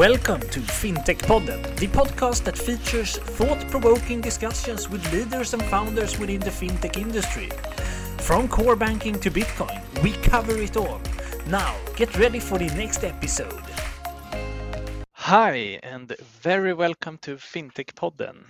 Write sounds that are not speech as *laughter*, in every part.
Welcome to FinTech Podden, the podcast that features thought provoking discussions with leaders and founders within the fintech industry. From core banking to Bitcoin, we cover it all. Now, get ready for the next episode. Hi, and very welcome to FinTech Podden.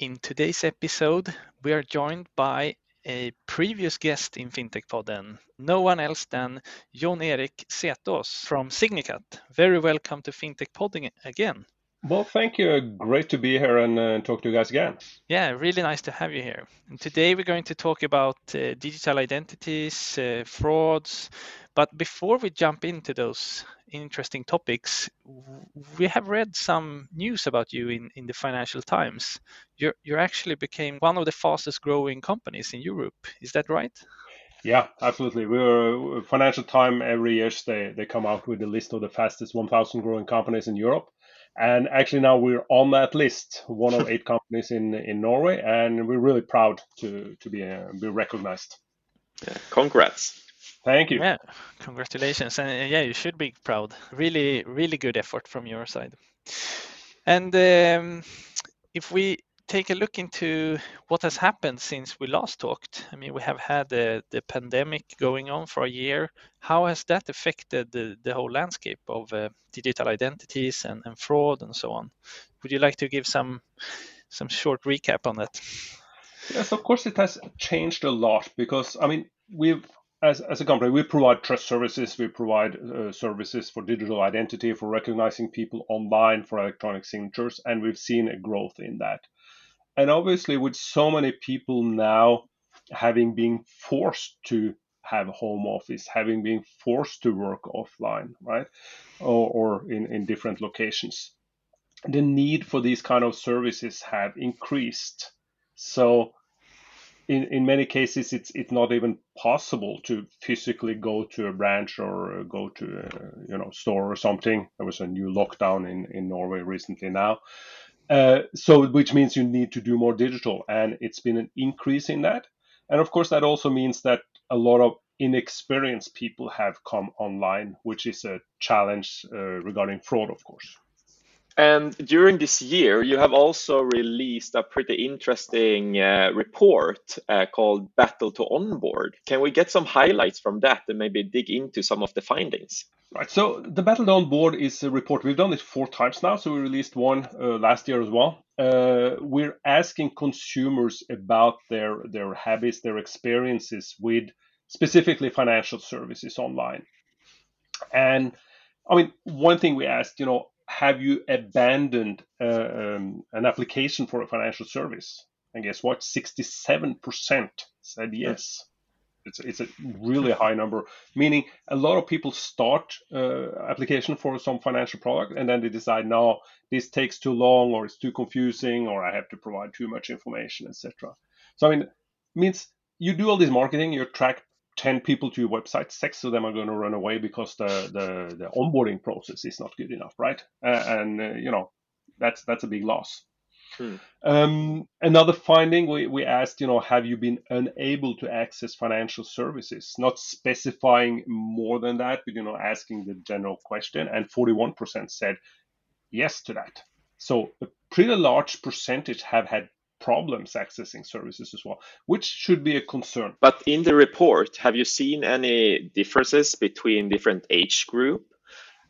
In today's episode, we are joined by a previous guest in FinTech Podden, no one else than Jon Erik Setås from Signicat. Very welcome to FinTech Podden again. Well, thank you. Great to be here and uh, talk to you guys again. Yeah, really nice to have you here. And today we're going to talk about uh, digital identities, uh, frauds. But before we jump into those interesting topics, we have read some news about you in, in the Financial Times. You're, you actually became one of the fastest growing companies in Europe. Is that right? Yeah, absolutely. We're Financial Times every year they, they come out with a list of the fastest 1,000 growing companies in Europe and actually now we're on that list, one of eight companies in in Norway, and we're really proud to to be uh, be recognized. Yeah, congrats! Thank you. Yeah, congratulations, and uh, yeah, you should be proud. Really, really good effort from your side. And um, if we take a look into what has happened since we last talked. I mean, we have had the, the pandemic going on for a year. How has that affected the, the whole landscape of uh, digital identities and, and fraud and so on? Would you like to give some some short recap on that? Yes, of course, it has changed a lot because I mean, we've as, as a company, we provide trust services. We provide uh, services for digital identity, for recognizing people online, for electronic signatures, and we've seen a growth in that and obviously with so many people now having been forced to have home office having been forced to work offline right? Or, or in, in different locations the need for these kind of services have increased. So in, in many cases it's it's not even possible to physically go to a branch or go to a you know store or something. There was a new lockdown in, in norway recently now uh, so which means you need to do more digital, and it's been an increase in that. And of course, that also means that a lot of inexperienced people have come online, which is a challenge uh, regarding fraud, of course. And during this year, you have also released a pretty interesting uh, report uh, called Battle to Onboard. Can we get some highlights from that and maybe dig into some of the findings? Right. So the Battle to Onboard is a report. We've done it four times now. So we released one uh, last year as well. Uh, we're asking consumers about their their habits, their experiences with specifically financial services online. And I mean, one thing we asked, you know, have you abandoned uh, um, an application for a financial service? And guess what? 67% said yes. It's, it's a really high number, meaning a lot of people start uh, application for some financial product and then they decide, no, this takes too long or it's too confusing or I have to provide too much information, etc. So I mean, means you do all this marketing, you attract 10 people to your website, six of them are going to run away because the, the, the onboarding process is not good enough, right? Uh, and, uh, you know, that's, that's a big loss. Hmm. Um, another finding we, we asked, you know, have you been unable to access financial services? Not specifying more than that, but, you know, asking the general question. And 41% said yes to that. So a pretty large percentage have had problems accessing services as well, which should be a concern. But in the report, have you seen any differences between different age group?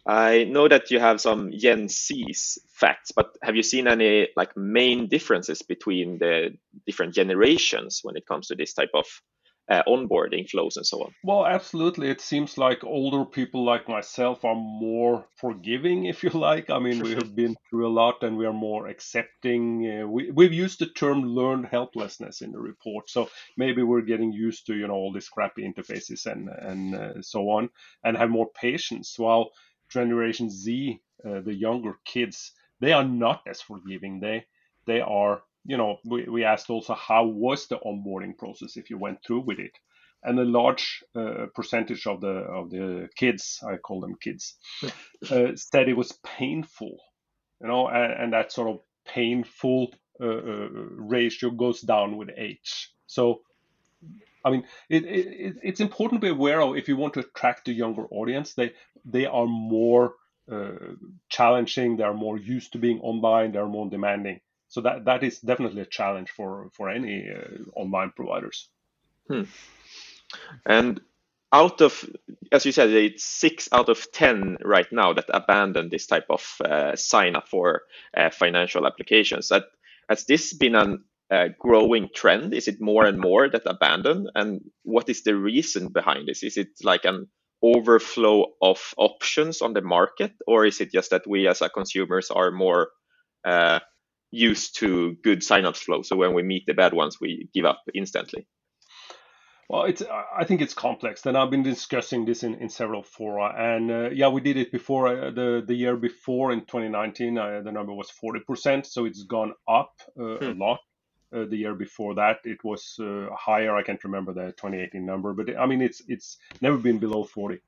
I know that you have some Gen Z's facts, but have you seen any like main differences between the different generations when it comes to this type of uh, onboarding flows and so on? Well, absolutely. It seems like older people like myself are more forgiving, *laughs* if you like. I mean, we have been through a lot and we are more accepting. Uh, we, we've used the term learned helplessness in the report. So maybe we're getting used to, you know, all these crappy interfaces and, and uh, so on and have more patience. While Generation Z, uh, the younger kids, they are not as forgiving. They, they are you know, we, we asked also how was the onboarding process if you went through with it, and a large uh, percentage of the of the kids, I call them kids, uh, said it was painful, you know, and, and that sort of painful uh, uh, ratio goes down with age. So, I mean, it, it, it's important to be aware of if you want to attract a younger audience, they they are more uh, challenging. They are more used to being online. They are more demanding. So that that is definitely a challenge for for any uh, online providers. Hmm. And out of, as you said, it's six out of 10 right now that abandon this type of uh, sign up for uh, financial applications. That, has this been a uh, growing trend? Is it more and more that abandon? And what is the reason behind this? Is it like an overflow of options on the market, or is it just that we as a consumers are more uh, used to good sign-ups flow? So when we meet the bad ones, we give up instantly. Well, it's I think it's complex, and I've been discussing this in, in several fora. And uh, yeah, we did it before uh, the the year before in 2019. Uh, the number was 40%, so it's gone up uh, hmm. a lot. Uh, the year before that, it was uh, higher. I can't remember the 2018 number, but I mean, it's it's never been below 40.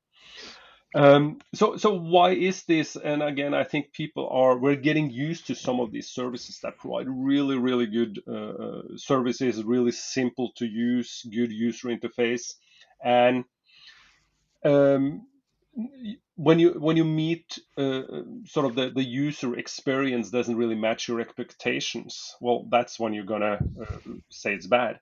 Um, so, so why is this? And again, I think people are we're getting used to some of these services that provide really, really good uh, uh, services, really simple to use, good user interface, and um, when you when you meet uh, sort of the, the user experience doesn't really match your expectations, well, that's when you're gonna uh, say it's bad.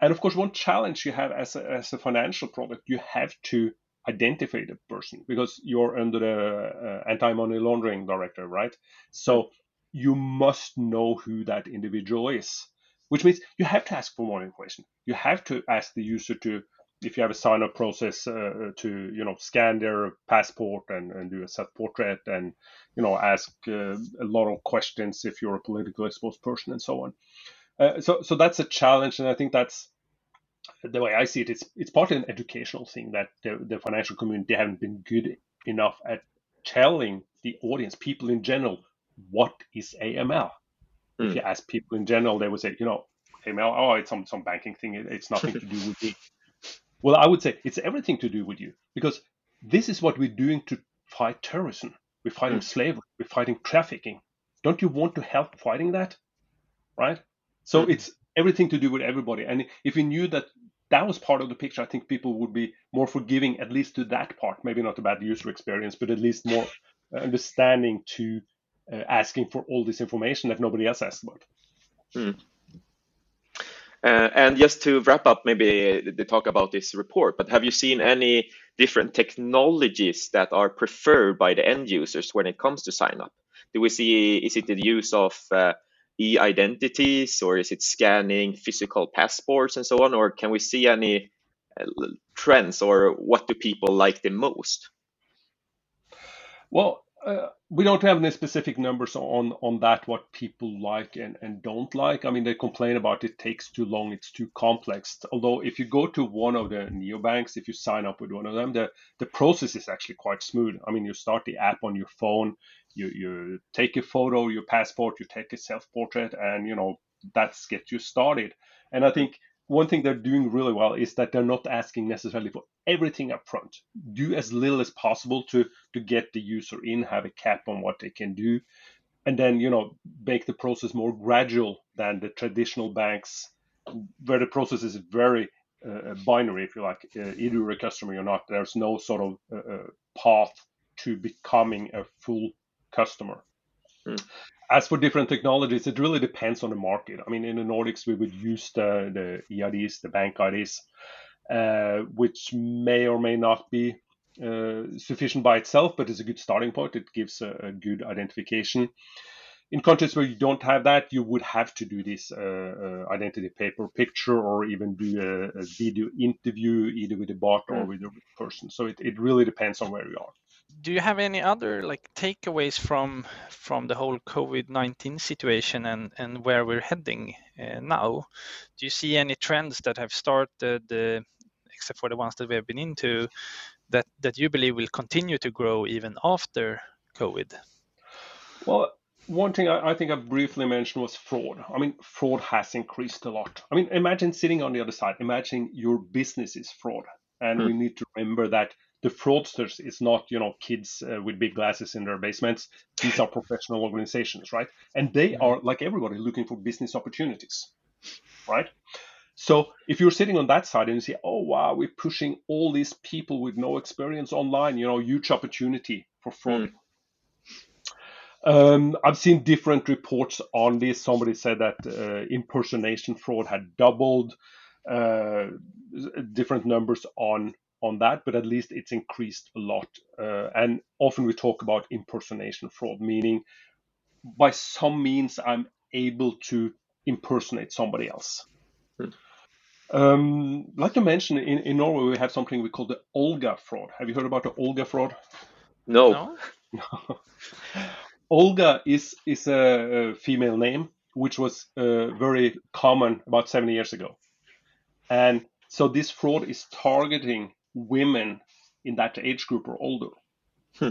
And of course, one challenge you have as a, as a financial product, you have to identify the person because you're under the uh, anti-money laundering directive, right? So you must know who that individual is, which means you have to ask for more information. You have to ask the user to, if you have a sign-up process, uh, to you know scan their passport and, and do a self-portrait and you know ask uh, a lot of questions if you're a politically exposed person and so on. Uh, so so that's a challenge, and I think that's the way I see it, it's it's partly an educational thing that the, the financial community haven't been good enough at telling the audience, people in general, what is AML. Mm. If hmm. you ask people in general, they would say, you know, AML, oh, it's some some banking thing. It's nothing to do with me. *laughs* Well, I would say it's everything to do with you because this is what we're doing to fight terrorism. We're fighting mm. slavery. We're fighting trafficking. Don't you want to help fighting that? Right. So mm. it's everything to do with everybody. And if we knew that that was part of the picture, I think people would be more forgiving, at least to that part. Maybe not about the user experience, but at least more *laughs* understanding to uh, asking for all this information that nobody else asked about. Hmm. Uh, and just to wrap up, maybe the talk about this report, but have you seen any different technologies that are preferred by the end users when it comes to sign up? Do we see, is it the use of uh, e-identities or is it scanning physical passports and so on or can we see any uh, trends or what do people like the most well uh, we don't have any specific numbers on on that what people like and, and don't like. I mean they complain about it takes too long it's too complex. Although if you go to one of the neobanks if you sign up with one of them the the process is actually quite smooth. I mean you start the app on your phone you you take a photo your passport you take a self portrait and you know that's get you started. And i think one thing they're doing really well is that they're not asking necessarily for everything up front. Do as little as possible to to get the user in, have a cap on what they can do, and then you know make the process more gradual than the traditional banks, where the process is very uh, binary, if you like. Uh, either you're a customer or not. There's no sort of uh, uh path to becoming a full customer. Mm. As for different technologies, it really depends on the market. I mean, in the Nordics, we would use the, the EIDs, the bank IDs, uh, which may or may not be uh, sufficient by itself, but it's a good starting point. It gives a, a, good identification. In countries where you don't have that, you would have to do this uh, uh identity paper picture or even do a, a, video interview either with a bot or hmm. with a person. So it, it really depends on where you are do you have any other like takeaways from from the whole COVID-19 situation and and where we're heading uh, now? Do you see any trends that have started, uh, except for the ones that we have been into, that that you believe will continue to grow even after COVID? Well, one thing I, I, think I briefly mentioned was fraud. I mean, fraud has increased a lot. I mean, imagine sitting on the other side. Imagine your business is fraud, and hmm. we need to remember that the fraudsters is not you know kids uh, with big glasses in their basements these are *laughs* professional organizations right and they are like everybody looking for business opportunities right so if you're sitting on that side and you say oh wow we're pushing all these people with no experience online you know huge opportunity for fraud mm. Um, I've seen different reports on this. Somebody said that uh, impersonation fraud had doubled. Uh, different numbers on on that, but at least it's increased a lot. Uh, and often we talk about impersonation fraud, meaning by some means I'm able to impersonate somebody else. Hmm. Um, like to mention, in, in Norway we have something we call the Olga fraud. Have you heard about the Olga fraud? No. no? *laughs* Olga is is a, a, female name which was uh, very common about 70 years ago, and so this fraud is targeting women in that age group or older. Hmm.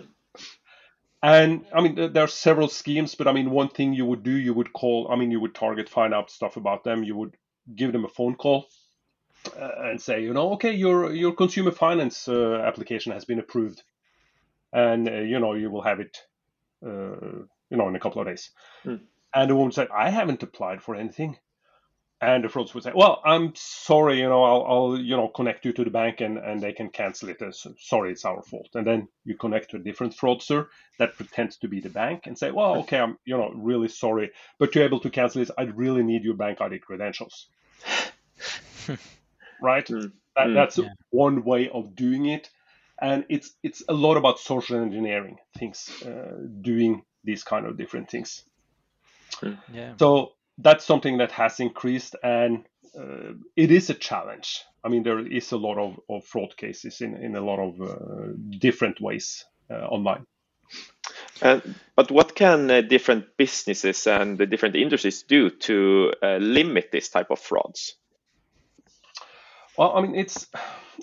And I mean, there are several schemes, but I mean, one thing you would do, you would call, I mean, you would target, find out stuff about them. You would give them a phone call uh, and say, you know, okay, your your consumer finance uh, application has been approved, and uh, you know, you will have it, uh, you know, in a couple of days. Hmm. And the woman said, I haven't applied for anything and the fraudster would say, "Well, I'm sorry, you know, I'll, I'll, you know, connect you to the bank and, and they can cancel it. As, sorry, it's our fault." And then you connect to a different fraudster that pretends to be the bank and say, "Well, okay, I'm, you know, really sorry, but to be able to cancel this, I'd really need your bank ID credentials." *laughs* right? Mm. That, mm. That's yeah. one way of doing it, and it's it's a lot about social engineering things, uh, doing these kind of different things. Yeah. So that's something that has increased and uh, it is a challenge. I mean, there is a lot of, of fraud cases in, in a lot of uh, different ways uh, online. but what can uh, different businesses and the different industries do to uh, limit this type of frauds? Well, I mean, it's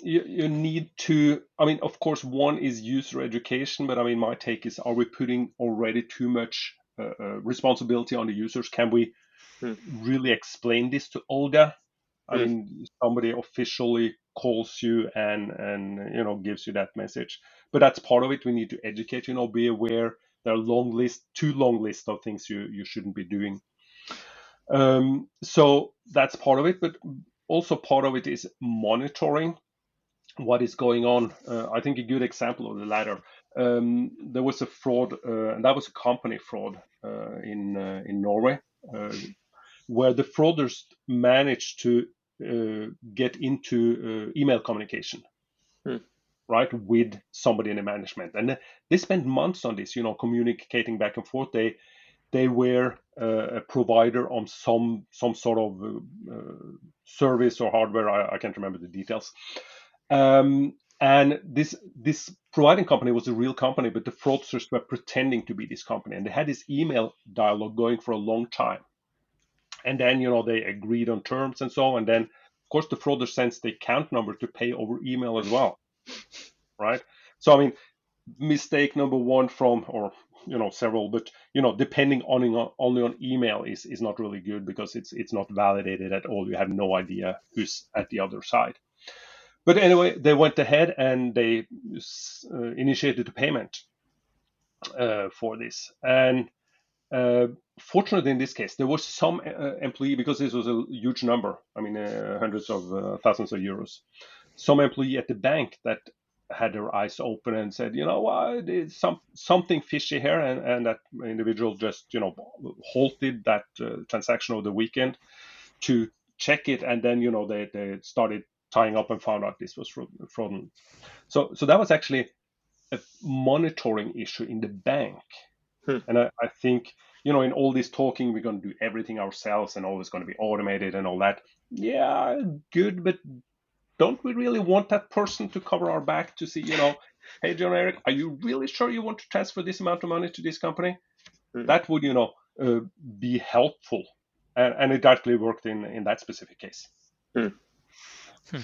you, you need to. I mean, of course, one is user education, but I mean, my take is: Are we putting already too much uh, responsibility on the users? Can we Really explain this to Olga. I mm. mean, somebody officially calls you and and you know gives you that message. But that's part of it. We need to educate. You know, be aware there are long list, too long list of things you you shouldn't be doing. Um, so that's part of it. But also part of it is monitoring what is going on. Uh, I think a good example of the latter. Um, there was a fraud, uh, and that was a company fraud uh, in uh, in Norway. Where the fraudsters managed to uh, get into uh, email communication, hmm. right, with somebody in the management, and they spent months on this, you know, communicating back and forth. They they were uh, a provider on some some sort of uh, uh, service or hardware. I, I, can't remember the details. Um, and this this providing company was a real company, but the fraudsters were pretending to be this company, and they had this email dialogue going for a long time and then you know they agreed on terms and so and then of course the frauder sends the account number to pay over email as well right? So i mean mistake number one from or you know several but you know depending on only on email is is not really good because it's it's not validated at all. You have no idea who's at the other side. But anyway they went ahead and they uh, initiated the payment uh, for this. And uh, fortunately, in this case, there was some uh, employee because this was a huge number. I mean, uh, hundreds of uh, thousands of euros. Some employee at the bank that had their eyes open and said, you know, what, there's some something fishy here, and, and that individual just, you know, halted that uh, transaction over the weekend to check it, and then, you know, they they started tying up and found out this was fraudulent. So so that was actually a monitoring issue in the bank Hmm. And I, I think, you know, in all this talking, we're going to do everything ourselves and all is going to be automated and all that. Yeah, good, but don't we really want that person to cover our back to see, you know, hey, Jon Erik, are you really sure you want to transfer this amount of money to this company? Mm. That would, you know, uh, be helpful. And, and, it actually worked in, in that specific case. Mm. Hmm.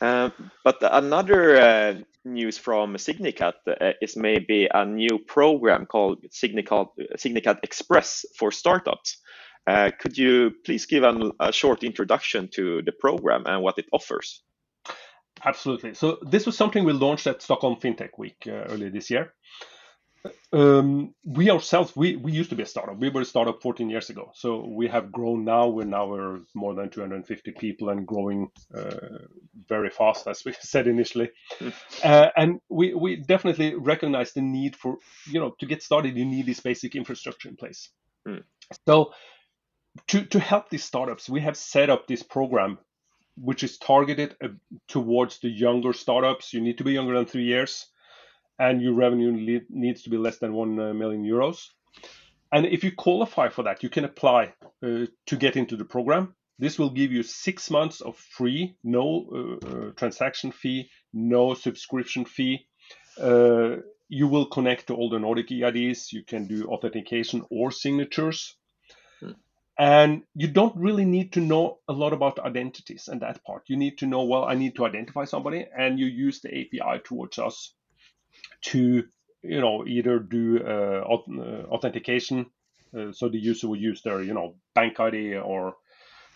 Uh, but another uh, news from Signicat uh, is maybe a new program called Signicat, Signicat Express for startups. Uh, could you please give an, a short introduction to the program and what it offers? Absolutely. So this was something we launched at Stockholm FinTech Week uh, earlier this year. Um, we ourselves, we, we used to be a startup. We were a startup 14 years ago. So we have grown now. We're now we're more than 250 people and growing uh, very fast, as we *laughs* said initially. *laughs* Uh, and we, we definitely recognize the need for, you know, to get started, you need this basic infrastructure in place. Mm. So to, to help these startups, we have set up this program which is targeted uh, towards the younger startups. You need to be younger than three years and your revenue needs to be less than 1 uh, million euros. And if you qualify for that, you can apply uh, to get into the program. This will give you six months of free, no uh, uh transaction fee, no subscription fee. Uh, you will connect to all the Nordic EIDs. You can do authentication or signatures. Hmm. And you don't really need to know a lot about identities and that part. You need to know, well, I need to identify somebody, and you use the API towards us to you know either do uh, uh, authentication uh, so the user will use their you know bank id or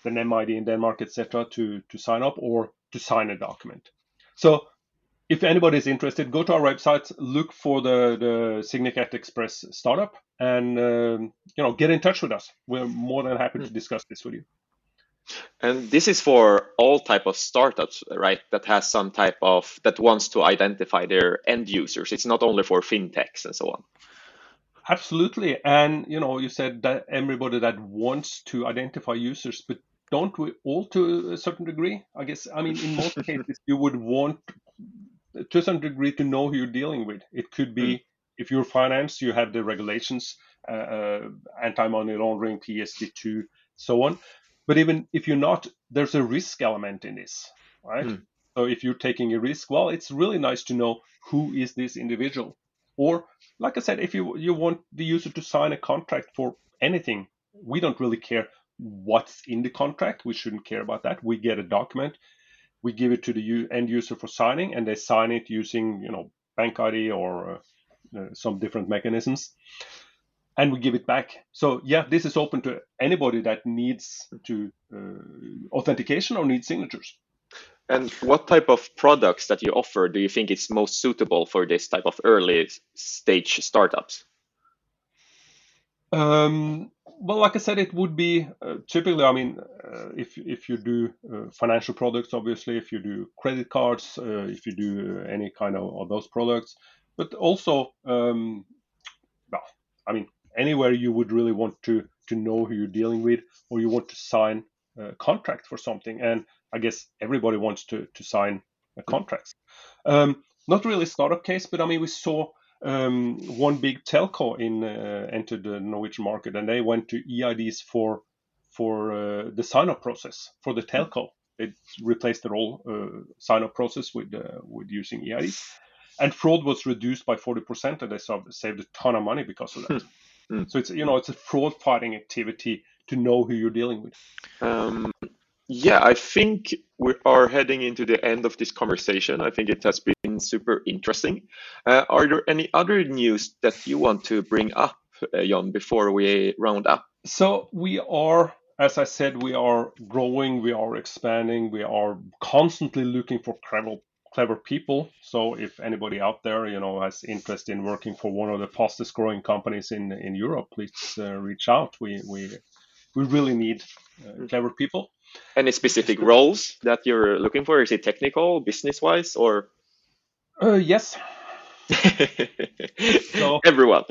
the nem id in denmark etc to to sign up or to sign a document. So if anybody is interested go to our website look for the the signicat express startup and um, you know get in touch with us. We're more than happy to hmm. discuss this with you and this is for all type of startups, right? That has some type of that wants to identify their end users. It's not only for fintechs and so on. Absolutely, and you know, you said that everybody that wants to identify users, but don't we all to a certain degree? I guess. I mean, in most *laughs* cases, you would want to a certain degree to know who you're dealing with. It could be mm. if you're finance, you have the regulations, uh, uh, anti-money laundering, PSD2, so on. But even if you're not, there's a risk element in this, right? Mm. So if you're taking a risk, well, it's really nice to know who is this individual. Or, like I said, if you you want the user to sign a contract for anything, we don't really care what's in the contract. We shouldn't care about that. We get a document, we give it to the end user for signing, and they sign it using you know bank ID or uh, uh, some different mechanisms and we give it back. So yeah, this is open to anybody that needs to uh, authentication or needs signatures. And what type of products that you offer do you think is most suitable for this type of early stage startups? Um, well, like I said, it would be uh, typically. I mean, uh, if if you do uh, financial products, obviously, if you do credit cards, uh, if you do uh, any kind of, of, those products, but also, um, well, I mean, anywhere you would really want to to know who you're dealing with, or you want to sign a contract for something. And I guess everybody wants to to sign a contracts. Um, not really startup case, but I mean we saw um, one big telco in uh, entered the Norwegian market, and they went to EIDs for for uh, the sign up process for the telco. It replaced their whole uh, sign up process with uh, with using EIDs, and fraud was reduced by forty percent, and they saved a ton of money because of that. *laughs* Mm. So it's you know it's a fraud fighting activity to know who you're dealing with. Um, yeah, I think we are heading into the end of this conversation. I think it has been super interesting. Uh, are there any other news that you want to bring up, uh, Jon, before we round up? So we are as I said, we are growing, we are expanding, we are constantly looking for credible clever people. So if anybody out there, you know, has interest in working for one of the fastest growing companies in in Europe, please uh, reach out. We we we really need uh, clever people. Any specific roles that you're looking for? Is it technical, business wise, or? Uh, yes. *laughs* so, Everyone.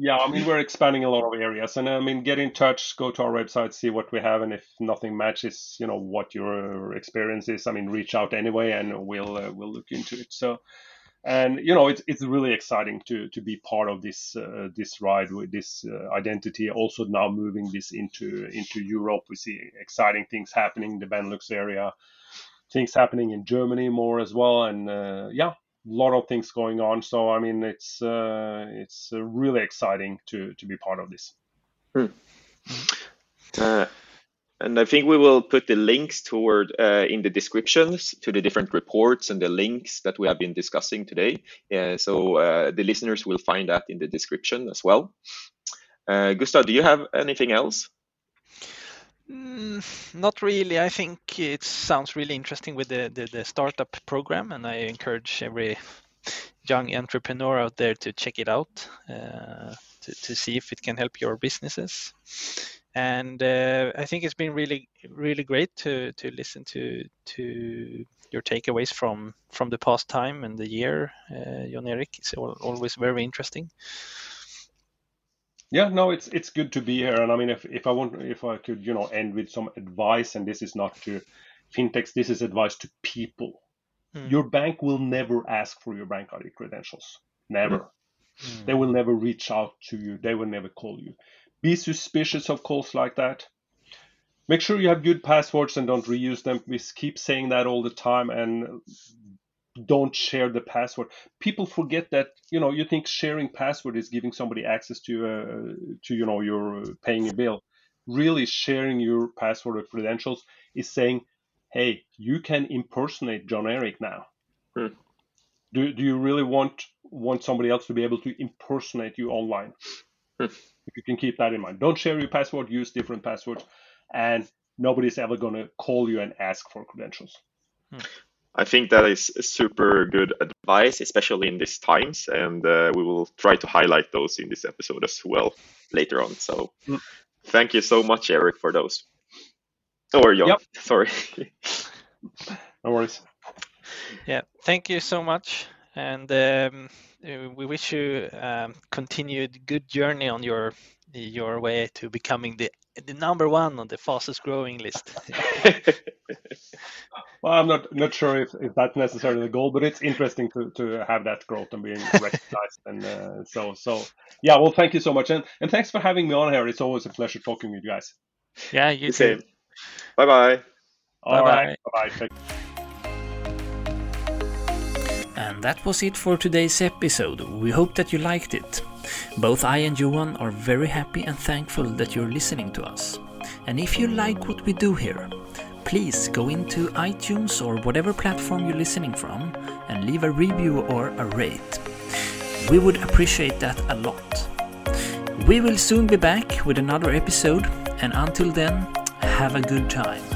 Yeah, I mean, we're expanding a lot of areas, and I mean, get in touch, go to our website, see what we have, and if nothing matches, you know, what your experience is, I mean, reach out anyway, and we'll uh, we'll look into it. So, and you know, it's it's really exciting to to be part of this uh, this ride with this uh, identity. Also now moving this into into Europe, we see exciting things happening in the Benelux area, things happening in Germany more as well, and uh, yeah, lot of things going on. So I mean, it's uh, it's uh, really exciting to to be part of this. Hmm. Uh, and I think we will put the links toward uh, in the descriptions to the different reports and the links that we have been discussing today. so uh, the listeners will find that in the description as well. Uh, Gustav, do you have anything else? Mm, not really. I think it sounds really interesting with the, the, the startup program, and I encourage every young entrepreneur out there to check it out uh, to, to see if it can help your businesses and uh, I think it's been really really great to to listen to to your takeaways from from the past time and the year, uh, Jon Erik. It's always very interesting. Yeah, no, it's it's good to be here, and I mean, if if I want, if I could, you know, end with some advice, and this is not to fintechs, this is advice to people. Mm. Your bank will never ask for your bank ID credentials, never. Mm. They will never reach out to you. They will never call you. Be suspicious of calls like that. Make sure you have good passwords and don't reuse them. We keep saying that all the time, and don't share the password. People forget that you know you think sharing password is giving somebody access to uh, to you know your paying a bill. Really, sharing your password or credentials is saying, "Hey, you can impersonate Jon Erik now." Hmm. Do, do you really want want somebody else to be able to impersonate you online? Hmm. You can keep that in mind. Don't share your password. Use different passwords, and nobody's ever going to call you and ask for credentials. Hmm. I think that is super good advice, especially in these times, and uh, we will try to highlight those in this episode as well later on. So, mm. thank you so much, Erik, for those. Or Jon, yep. *laughs* sorry. no worries. Yeah, thank you so much, and um, we wish you um, continued good journey on your your way to becoming the the number one on the fastest growing list. *laughs* well, I'm not not sure if, if that's necessarily the goal, but it's interesting to, to have that growth and being *laughs* recognized. and uh, so so yeah, well, thank you so much, and and thanks for having me on here. It's always a pleasure talking with you guys. Yeah, you too. Bye bye. All bye. Bye bye. And that was it for today's episode. We hope that you liked it. Both I and Johan are very happy and thankful that you're listening to us. And if you like what we do here, please go into iTunes or whatever platform you're listening from and leave a review or a rate. We would appreciate that a lot. We will soon be back with another episode, and until then, have a good time.